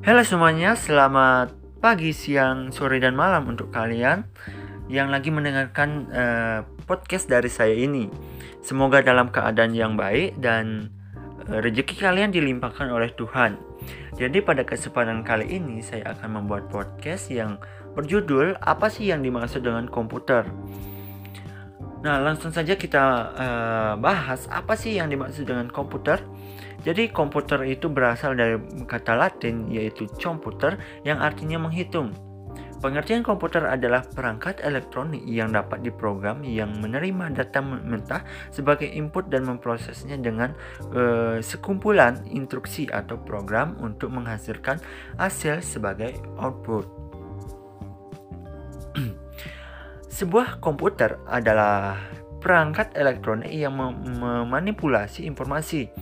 Halo semuanya, selamat pagi, siang, sore, dan malam untuk kalian yang lagi mendengarkan uh, podcast dari saya ini. Semoga dalam keadaan yang baik dan uh, rezeki kalian dilimpahkan oleh Tuhan. Jadi pada kesempatan kali ini saya akan membuat podcast yang berjudul apa sih yang dimaksud dengan komputer. Nah, langsung saja kita uh, bahas apa sih yang dimaksud dengan komputer. Jadi, komputer itu berasal dari kata Latin yaitu komputer yang artinya menghitung. Pengertian komputer adalah perangkat elektronik yang dapat diprogram yang menerima data mentah sebagai input dan memprosesnya dengan uh, sekumpulan instruksi atau program untuk menghasilkan hasil sebagai output. Sebuah komputer adalah perangkat elektronik yang memanipulasi informasi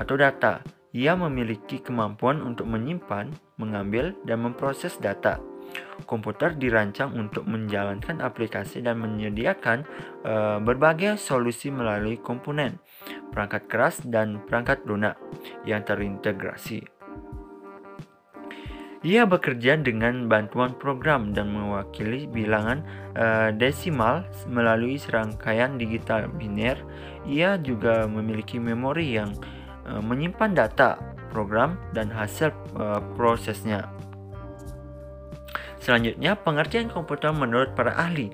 atau data. Ia memiliki kemampuan untuk menyimpan, mengambil, dan memproses data. Komputer dirancang untuk menjalankan aplikasi dan menyediakan uh, berbagai solusi melalui komponen, perangkat keras, dan perangkat lunak yang terintegrasi. Ia bekerja dengan bantuan program dan mewakili bilangan uh, desimal melalui serangkaian digital biner. Ia juga memiliki memori yang menyimpan data, program, dan hasil uh, prosesnya. Selanjutnya, pengertian komputer menurut para ahli.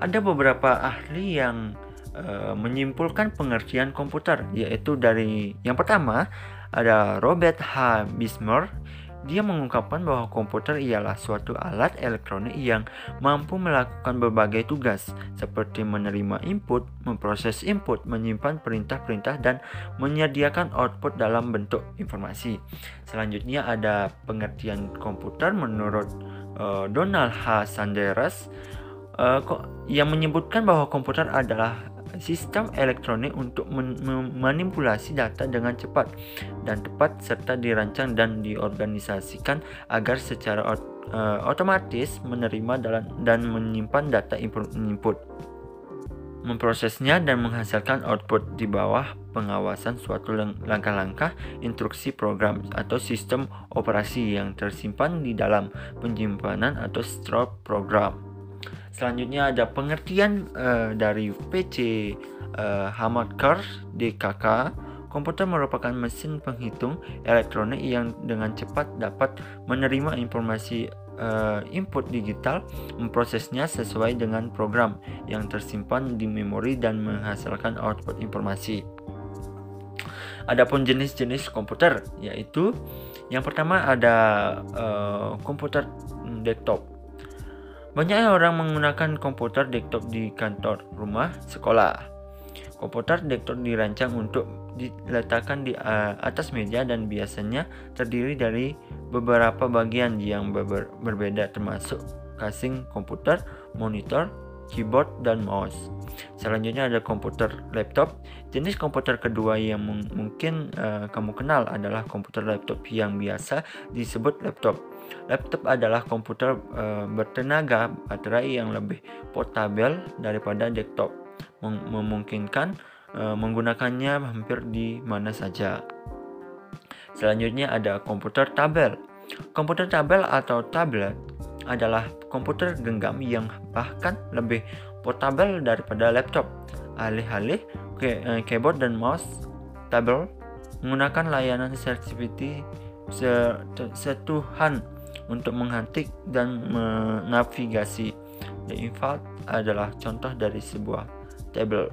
Ada beberapa ahli yang uh, menyimpulkan pengertian komputer, yaitu dari yang pertama ada Robert H. Bismarck dia mengungkapkan bahwa komputer ialah suatu alat elektronik yang mampu melakukan berbagai tugas, seperti menerima input, memproses input, menyimpan perintah-perintah, dan menyediakan output dalam bentuk informasi. Selanjutnya ada pengertian komputer menurut uh, Donald H. Sanders uh, yang menyebutkan bahwa komputer adalah sistem elektronik untuk memanipulasi data dengan cepat dan tepat serta dirancang dan diorganisasikan agar secara uh, otomatis menerima dan menyimpan data input memprosesnya dan menghasilkan output di bawah pengawasan suatu langkah-langkah instruksi program atau sistem operasi yang tersimpan di dalam penyimpanan atau stroke program. Selanjutnya ada pengertian uh, dari PC uh, eh, Hamad Kar DKK. Komputer merupakan mesin penghitung elektronik yang dengan cepat dapat menerima informasi uh, input digital, memprosesnya sesuai dengan program yang tersimpan di memori dan menghasilkan output informasi. Adapun jenis-jenis komputer yaitu yang pertama ada uh, komputer desktop banyak orang menggunakan komputer desktop di kantor, rumah, sekolah. Komputer desktop dirancang untuk diletakkan di atas meja dan biasanya terdiri dari beberapa bagian yang ber berbeda termasuk casing komputer, monitor, keyboard, dan mouse. Selanjutnya ada komputer laptop. Jenis komputer kedua yang mungkin uh, kamu kenal adalah komputer laptop yang biasa disebut laptop. Laptop adalah komputer uh, bertenaga baterai yang lebih portabel daripada desktop, mem memungkinkan uh, menggunakannya hampir di mana saja. Selanjutnya ada komputer tabel. Komputer tabel atau tablet adalah komputer genggam yang bahkan lebih portabel daripada laptop. Alih-alih eh, keyboard dan mouse, tabel menggunakan layanan sertifikasi setuhan untuk menghantik dan menavigasi. The Infalt adalah contoh dari sebuah tabel.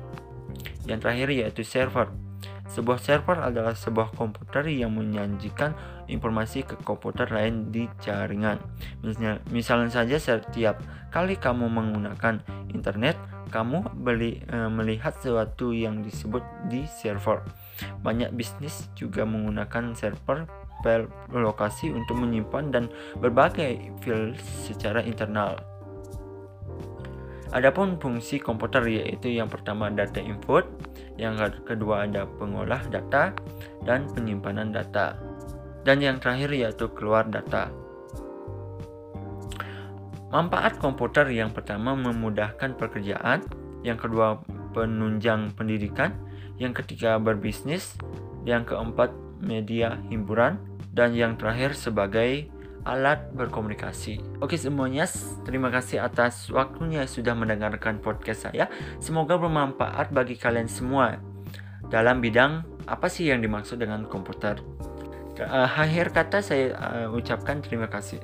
Yang terakhir yaitu server. Sebuah server adalah sebuah komputer yang menyajikan informasi ke komputer lain di jaringan. Misalnya, misalnya saja setiap kali kamu menggunakan internet, kamu beli, e, melihat sesuatu yang disebut di server. Banyak bisnis juga menggunakan server lokasi untuk menyimpan dan berbagai file secara internal. Adapun fungsi komputer yaitu yang pertama data input, yang kedua ada pengolah data dan penyimpanan data. Dan yang terakhir yaitu keluar data. Manfaat komputer yang pertama memudahkan pekerjaan, yang kedua penunjang pendidikan, yang ketiga berbisnis, yang keempat media hiburan, dan yang terakhir sebagai alat berkomunikasi. Oke semuanya, terima kasih atas waktunya sudah mendengarkan podcast saya. Semoga bermanfaat bagi kalian semua dalam bidang apa sih yang dimaksud dengan komputer. Uh, akhir kata saya uh, ucapkan terima kasih.